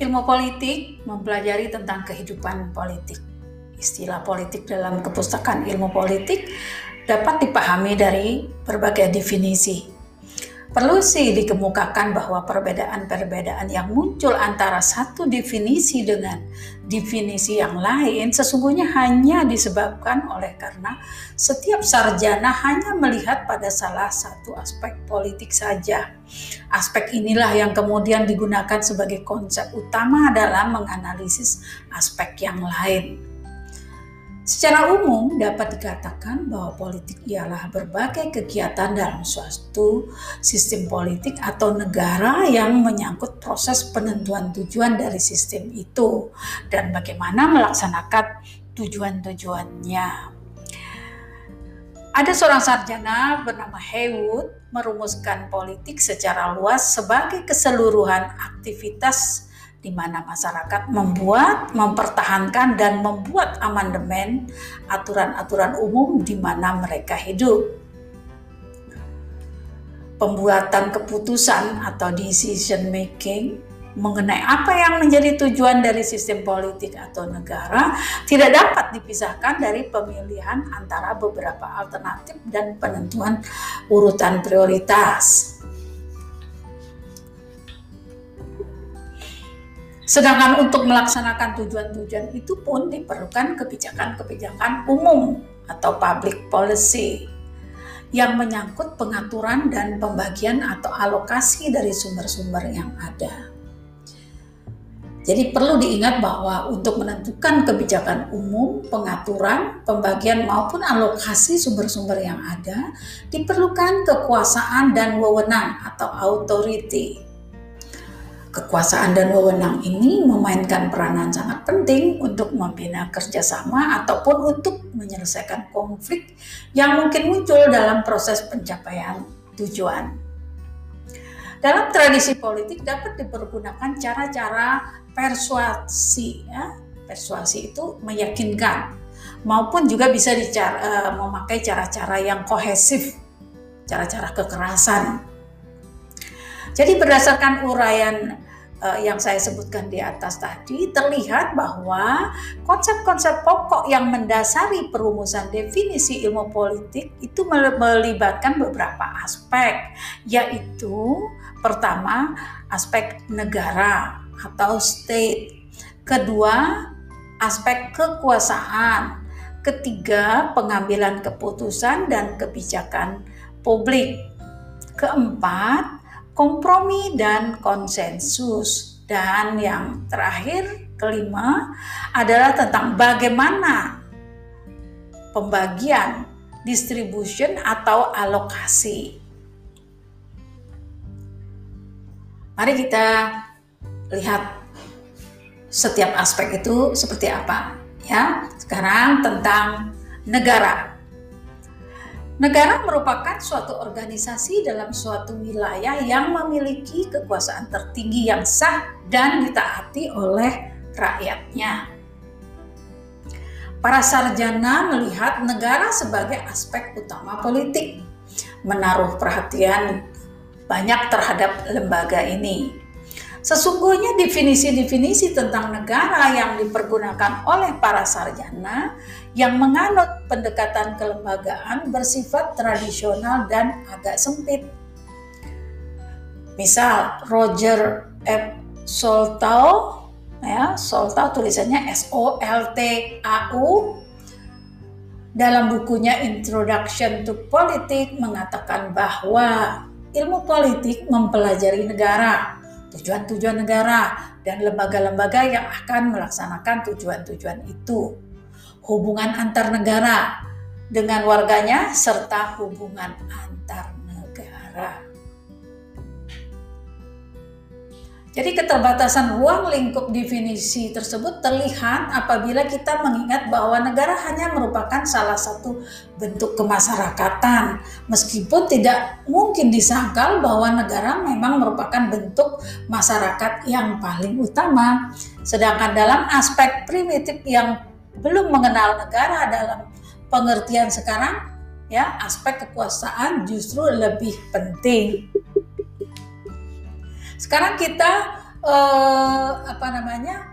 Ilmu politik mempelajari tentang kehidupan politik. Istilah politik dalam kepustakaan ilmu politik dapat dipahami dari berbagai definisi. Perlu sih dikemukakan bahwa perbedaan-perbedaan yang muncul antara satu definisi dengan definisi yang lain sesungguhnya hanya disebabkan oleh karena setiap sarjana hanya melihat pada salah satu aspek politik saja. Aspek inilah yang kemudian digunakan sebagai konsep utama dalam menganalisis aspek yang lain. Secara umum dapat dikatakan bahwa politik ialah berbagai kegiatan dalam suatu sistem politik atau negara yang menyangkut proses penentuan tujuan dari sistem itu dan bagaimana melaksanakan tujuan-tujuannya. Ada seorang sarjana bernama Haywood merumuskan politik secara luas sebagai keseluruhan aktivitas di mana masyarakat membuat, mempertahankan, dan membuat amandemen aturan-aturan umum di mana mereka hidup. Pembuatan keputusan atau decision making mengenai apa yang menjadi tujuan dari sistem politik atau negara tidak dapat dipisahkan dari pemilihan antara beberapa alternatif dan penentuan urutan prioritas. Sedangkan untuk melaksanakan tujuan-tujuan itu pun diperlukan kebijakan-kebijakan umum atau public policy yang menyangkut pengaturan dan pembagian atau alokasi dari sumber-sumber yang ada. Jadi perlu diingat bahwa untuk menentukan kebijakan umum, pengaturan, pembagian maupun alokasi sumber-sumber yang ada diperlukan kekuasaan dan wewenang atau authority Kekuasaan dan wewenang ini memainkan peranan sangat penting untuk membina kerjasama ataupun untuk menyelesaikan konflik yang mungkin muncul dalam proses pencapaian tujuan. Dalam tradisi politik dapat dipergunakan cara-cara persuasi, ya. persuasi itu meyakinkan, maupun juga bisa dicara, uh, memakai cara-cara yang kohesif, cara-cara kekerasan jadi berdasarkan uraian uh, yang saya sebutkan di atas tadi, terlihat bahwa konsep-konsep pokok yang mendasari perumusan definisi ilmu politik itu melibatkan beberapa aspek, yaitu pertama aspek negara atau state, kedua aspek kekuasaan, ketiga pengambilan keputusan dan kebijakan publik, keempat kompromi dan konsensus. Dan yang terakhir, kelima, adalah tentang bagaimana pembagian, distribution atau alokasi. Mari kita lihat setiap aspek itu seperti apa ya. Sekarang tentang negara. Negara merupakan suatu organisasi dalam suatu wilayah yang memiliki kekuasaan tertinggi yang sah dan ditaati oleh rakyatnya. Para sarjana melihat negara sebagai aspek utama politik, menaruh perhatian banyak terhadap lembaga ini. Sesungguhnya definisi-definisi tentang negara yang dipergunakan oleh para sarjana yang menganut pendekatan kelembagaan bersifat tradisional dan agak sempit. Misal Roger F. Soltau, ya, Soltau tulisannya S O L T A U dalam bukunya Introduction to Politics mengatakan bahwa ilmu politik mempelajari negara, tujuan-tujuan negara, dan lembaga-lembaga yang akan melaksanakan tujuan-tujuan itu hubungan antar negara dengan warganya serta hubungan antar negara. Jadi keterbatasan ruang lingkup definisi tersebut terlihat apabila kita mengingat bahwa negara hanya merupakan salah satu bentuk kemasyarakatan. Meskipun tidak mungkin disangkal bahwa negara memang merupakan bentuk masyarakat yang paling utama. Sedangkan dalam aspek primitif yang belum mengenal negara dalam pengertian sekarang, ya aspek kekuasaan justru lebih penting. Sekarang kita eh, apa namanya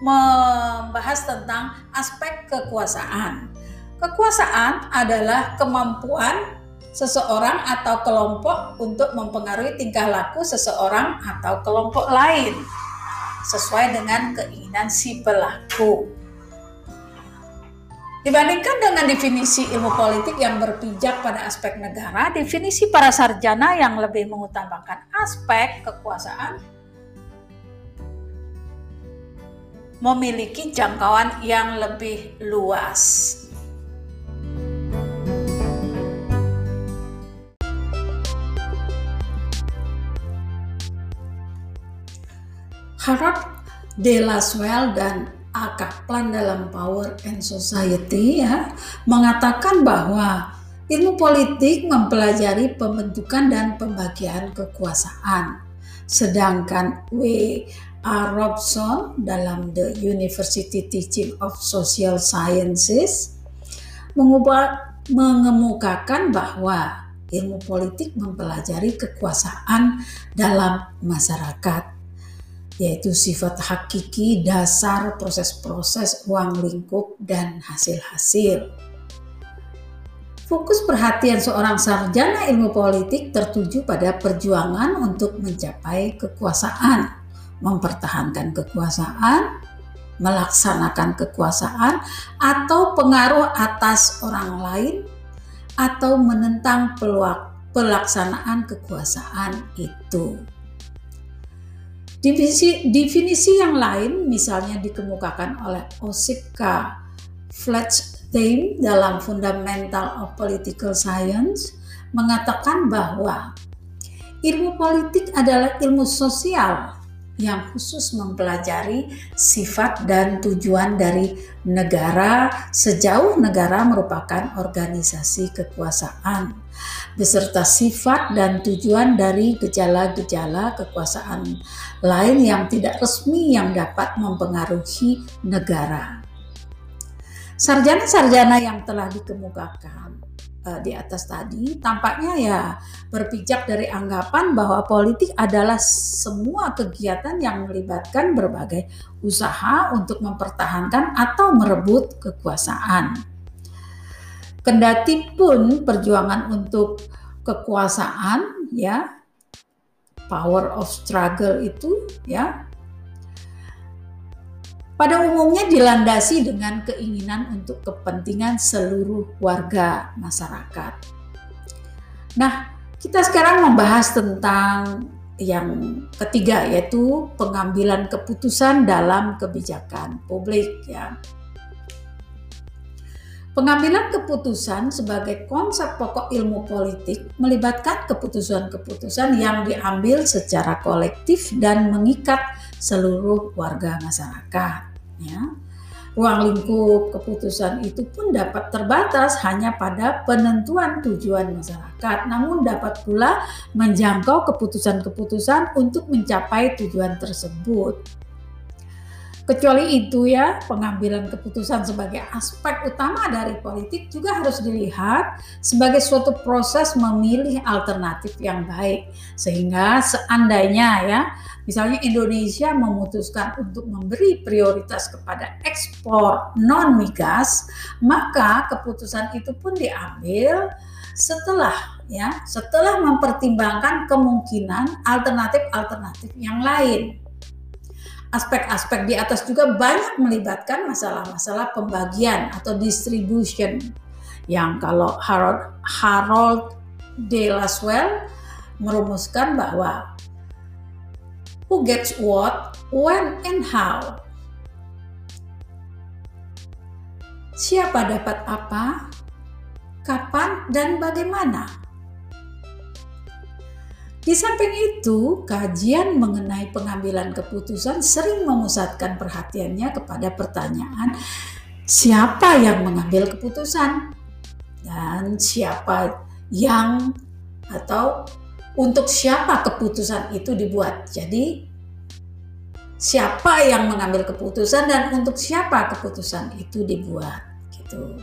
membahas tentang aspek kekuasaan. Kekuasaan adalah kemampuan seseorang atau kelompok untuk mempengaruhi tingkah laku seseorang atau kelompok lain sesuai dengan keinginan si pelaku. Dibandingkan dengan definisi ilmu politik yang berpijak pada aspek negara, definisi para sarjana yang lebih mengutamakan aspek kekuasaan memiliki jangkauan yang lebih luas. Harap De Laswell dan A. Kaplan dalam Power and Society ya mengatakan bahwa ilmu politik mempelajari pembentukan dan pembagian kekuasaan. Sedangkan W. A. Robson dalam The University Teaching of Social Sciences mengubah, mengemukakan bahwa ilmu politik mempelajari kekuasaan dalam masyarakat yaitu sifat hakiki dasar proses-proses uang lingkup dan hasil-hasil. Fokus perhatian seorang sarjana ilmu politik tertuju pada perjuangan untuk mencapai kekuasaan, mempertahankan kekuasaan, melaksanakan kekuasaan, atau pengaruh atas orang lain, atau menentang pelaksanaan kekuasaan itu. Definisi, definisi yang lain misalnya dikemukakan oleh Osipka Fletchstein dalam Fundamental of Political Science mengatakan bahwa ilmu politik adalah ilmu sosial yang khusus mempelajari sifat dan tujuan dari negara sejauh negara merupakan organisasi kekuasaan. Beserta sifat dan tujuan dari gejala-gejala kekuasaan lain yang tidak resmi yang dapat mempengaruhi negara. Sarjana-sarjana yang telah dikemukakan uh, di atas tadi tampaknya ya berpijak dari anggapan bahwa politik adalah semua kegiatan yang melibatkan berbagai usaha untuk mempertahankan atau merebut kekuasaan. Kendati pun perjuangan untuk kekuasaan ya power of struggle itu ya pada umumnya dilandasi dengan keinginan untuk kepentingan seluruh warga masyarakat. Nah, kita sekarang membahas tentang yang ketiga yaitu pengambilan keputusan dalam kebijakan publik ya. Pengambilan keputusan sebagai konsep pokok ilmu politik melibatkan keputusan-keputusan yang diambil secara kolektif dan mengikat seluruh warga masyarakat ya. Ruang lingkup keputusan itu pun dapat terbatas hanya pada penentuan tujuan masyarakat, namun dapat pula menjangkau keputusan-keputusan untuk mencapai tujuan tersebut. Kecuali itu ya, pengambilan keputusan sebagai aspek utama dari politik juga harus dilihat sebagai suatu proses memilih alternatif yang baik. Sehingga seandainya ya, misalnya Indonesia memutuskan untuk memberi prioritas kepada ekspor non migas, maka keputusan itu pun diambil setelah ya, setelah mempertimbangkan kemungkinan alternatif-alternatif yang lain aspek-aspek di atas juga banyak melibatkan masalah-masalah pembagian atau distribution yang kalau Harold, Harold De Laswell merumuskan bahwa who gets what, when and how. Siapa dapat apa, kapan dan bagaimana. Di samping itu, kajian mengenai pengambilan keputusan sering memusatkan perhatiannya kepada pertanyaan siapa yang mengambil keputusan dan siapa yang atau untuk siapa keputusan itu dibuat. Jadi siapa yang mengambil keputusan dan untuk siapa keputusan itu dibuat gitu.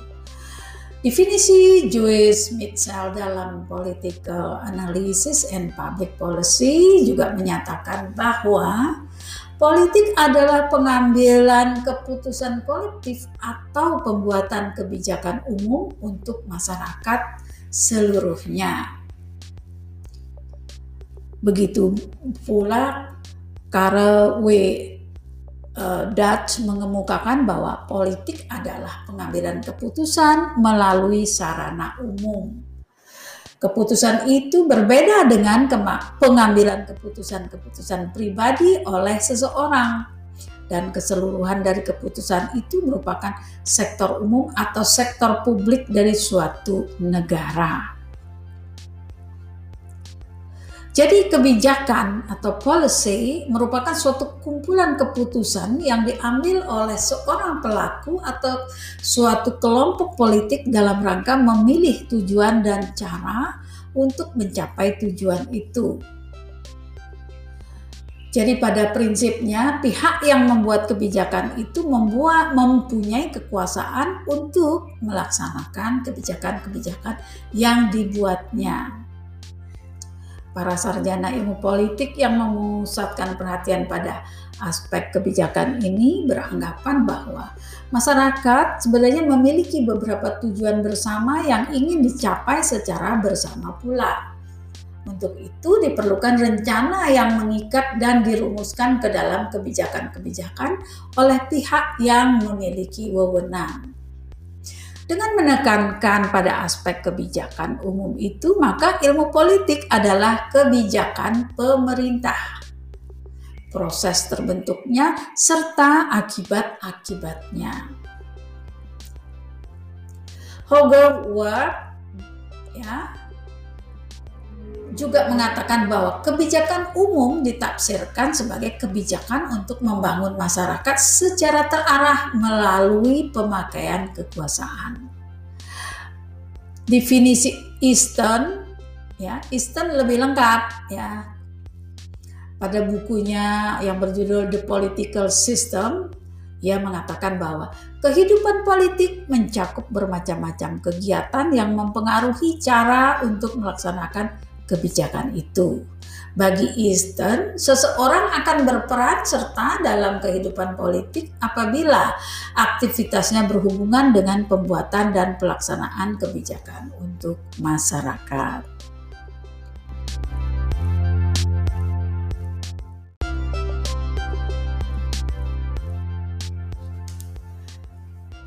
Definisi Joyce Mitchell dalam Political Analysis and Public Policy juga menyatakan bahwa politik adalah pengambilan keputusan kolektif atau pembuatan kebijakan umum untuk masyarakat seluruhnya. Begitu pula Karel W. Eh, Dutch mengemukakan bahwa politik adalah pengambilan keputusan melalui sarana umum. Keputusan itu berbeda dengan pengambilan keputusan-keputusan pribadi oleh seseorang dan keseluruhan dari keputusan itu merupakan sektor umum atau sektor publik dari suatu negara. Jadi kebijakan atau policy merupakan suatu kumpulan keputusan yang diambil oleh seorang pelaku atau suatu kelompok politik dalam rangka memilih tujuan dan cara untuk mencapai tujuan itu. Jadi pada prinsipnya pihak yang membuat kebijakan itu membuat mempunyai kekuasaan untuk melaksanakan kebijakan-kebijakan yang dibuatnya para sarjana ilmu politik yang memusatkan perhatian pada aspek kebijakan ini beranggapan bahwa masyarakat sebenarnya memiliki beberapa tujuan bersama yang ingin dicapai secara bersama pula. Untuk itu diperlukan rencana yang mengikat dan dirumuskan ke dalam kebijakan-kebijakan oleh pihak yang memiliki wewenang. Dengan menekankan pada aspek kebijakan umum itu, maka ilmu politik adalah kebijakan pemerintah. Proses terbentuknya serta akibat-akibatnya. Hogwarts ya juga mengatakan bahwa kebijakan umum ditafsirkan sebagai kebijakan untuk membangun masyarakat secara terarah melalui pemakaian kekuasaan. Definisi Eastern ya, Eastern lebih lengkap ya. Pada bukunya yang berjudul The Political System, ia mengatakan bahwa kehidupan politik mencakup bermacam-macam kegiatan yang mempengaruhi cara untuk melaksanakan kebijakan itu. Bagi Eastern, seseorang akan berperan serta dalam kehidupan politik apabila aktivitasnya berhubungan dengan pembuatan dan pelaksanaan kebijakan untuk masyarakat.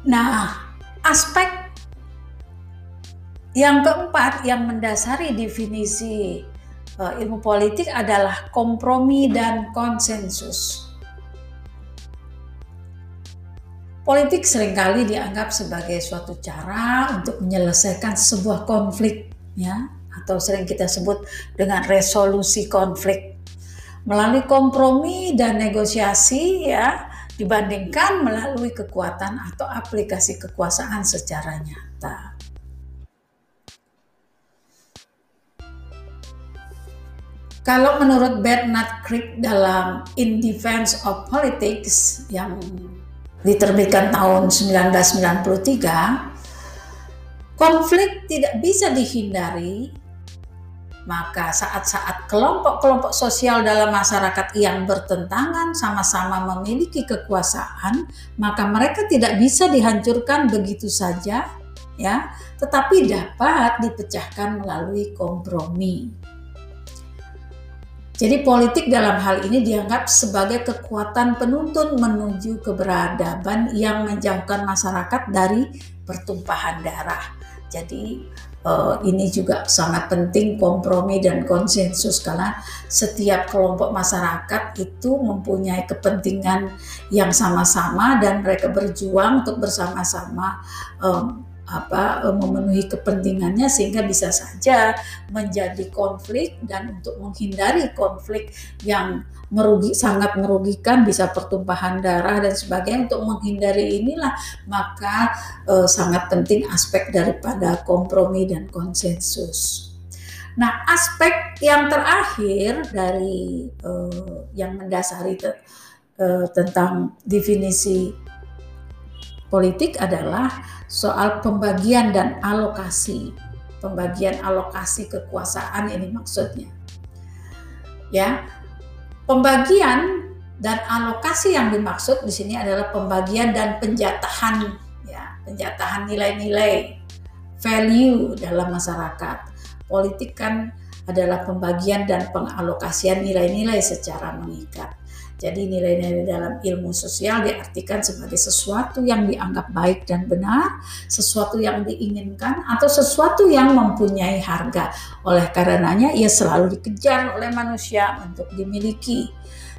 Nah, aspek yang keempat yang mendasari definisi uh, ilmu politik adalah kompromi dan konsensus. Politik sering kali dianggap sebagai suatu cara untuk menyelesaikan sebuah konflik ya atau sering kita sebut dengan resolusi konflik melalui kompromi dan negosiasi ya dibandingkan melalui kekuatan atau aplikasi kekuasaan secara nyata. Kalau menurut Bernard Crick dalam In Defense of Politics yang diterbitkan tahun 1993, konflik tidak bisa dihindari, maka saat-saat kelompok-kelompok sosial dalam masyarakat yang bertentangan sama-sama memiliki kekuasaan, maka mereka tidak bisa dihancurkan begitu saja, ya, tetapi dapat dipecahkan melalui kompromi. Jadi politik dalam hal ini dianggap sebagai kekuatan penuntun menuju keberadaban yang menjauhkan masyarakat dari pertumpahan darah. Jadi uh, ini juga sangat penting kompromi dan konsensus karena setiap kelompok masyarakat itu mempunyai kepentingan yang sama-sama dan mereka berjuang untuk bersama-sama um, apa eh, memenuhi kepentingannya sehingga bisa saja menjadi konflik dan untuk menghindari konflik yang merugi sangat merugikan bisa pertumpahan darah dan sebagainya untuk menghindari inilah maka eh, sangat penting aspek daripada kompromi dan konsensus. Nah, aspek yang terakhir dari eh, yang mendasari te, eh, tentang definisi politik adalah soal pembagian dan alokasi. Pembagian alokasi kekuasaan ini maksudnya. Ya. Pembagian dan alokasi yang dimaksud di sini adalah pembagian dan penjatahan ya, penjatahan nilai-nilai value dalam masyarakat. Politik kan adalah pembagian dan pengalokasian nilai-nilai secara mengikat. Jadi nilai-nilai dalam ilmu sosial diartikan sebagai sesuatu yang dianggap baik dan benar, sesuatu yang diinginkan, atau sesuatu yang mempunyai harga. Oleh karenanya ia selalu dikejar oleh manusia untuk dimiliki.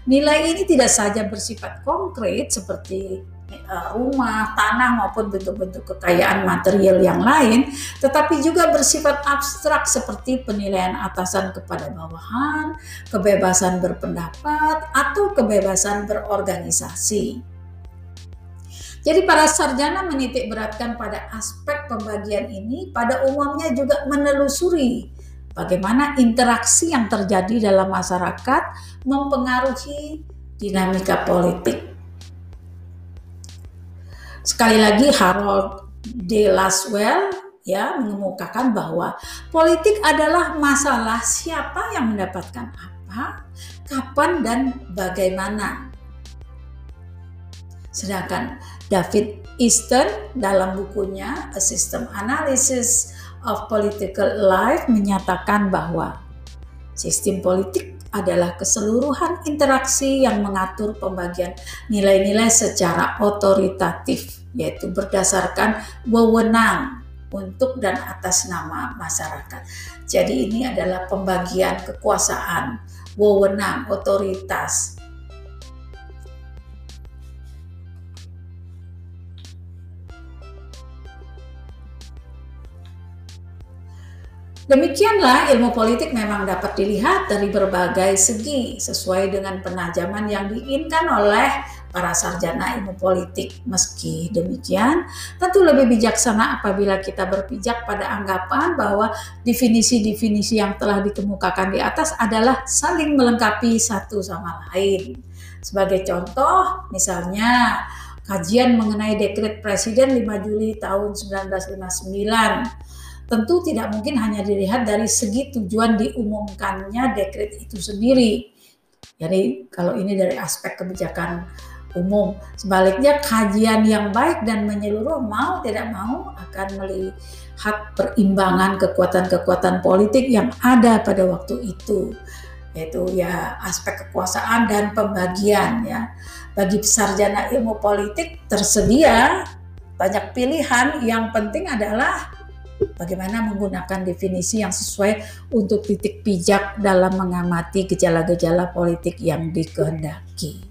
Nilai ini tidak saja bersifat konkret seperti rumah, tanah maupun bentuk-bentuk kekayaan material yang lain, tetapi juga bersifat abstrak seperti penilaian atasan kepada bawahan, kebebasan berpendapat, atau kebebasan berorganisasi. Jadi para sarjana menitik beratkan pada aspek pembagian ini pada umumnya juga menelusuri bagaimana interaksi yang terjadi dalam masyarakat mempengaruhi dinamika politik Sekali lagi Harold de Laswell ya mengemukakan bahwa politik adalah masalah siapa yang mendapatkan apa, kapan dan bagaimana. Sedangkan David Easton dalam bukunya A System Analysis of Political Life menyatakan bahwa sistem politik adalah keseluruhan interaksi yang mengatur pembagian nilai-nilai secara otoritatif, yaitu berdasarkan wewenang untuk dan atas nama masyarakat. Jadi ini adalah pembagian kekuasaan, wewenang, otoritas Demikianlah ilmu politik memang dapat dilihat dari berbagai segi sesuai dengan penajaman yang diinginkan oleh para sarjana ilmu politik. Meski demikian, tentu lebih bijaksana apabila kita berpijak pada anggapan bahwa definisi-definisi yang telah dikemukakan di atas adalah saling melengkapi satu sama lain. Sebagai contoh, misalnya kajian mengenai dekret Presiden 5 Juli tahun 1959 tentu tidak mungkin hanya dilihat dari segi tujuan diumumkannya dekret itu sendiri. Jadi kalau ini dari aspek kebijakan umum, sebaliknya kajian yang baik dan menyeluruh mau tidak mau akan melihat perimbangan kekuatan-kekuatan politik yang ada pada waktu itu yaitu ya aspek kekuasaan dan pembagian ya bagi sarjana ilmu politik tersedia banyak pilihan yang penting adalah bagaimana menggunakan definisi yang sesuai untuk titik pijak dalam mengamati gejala-gejala politik yang dikehendaki.